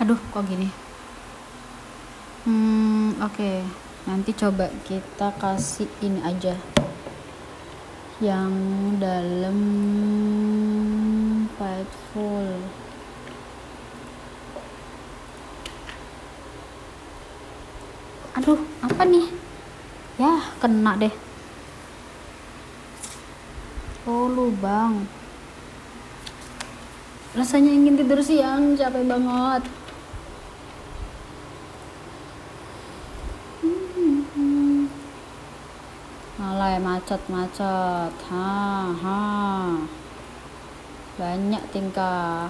aduh kok gini? Hmm oke. Okay. nanti coba kita kasih ini aja. Yang dalam full. Aduh apa nih? Ya kena deh. Oh lubang. Rasanya ingin tidur siang capek banget Malai macet-macet ha ha. Banyak tingkah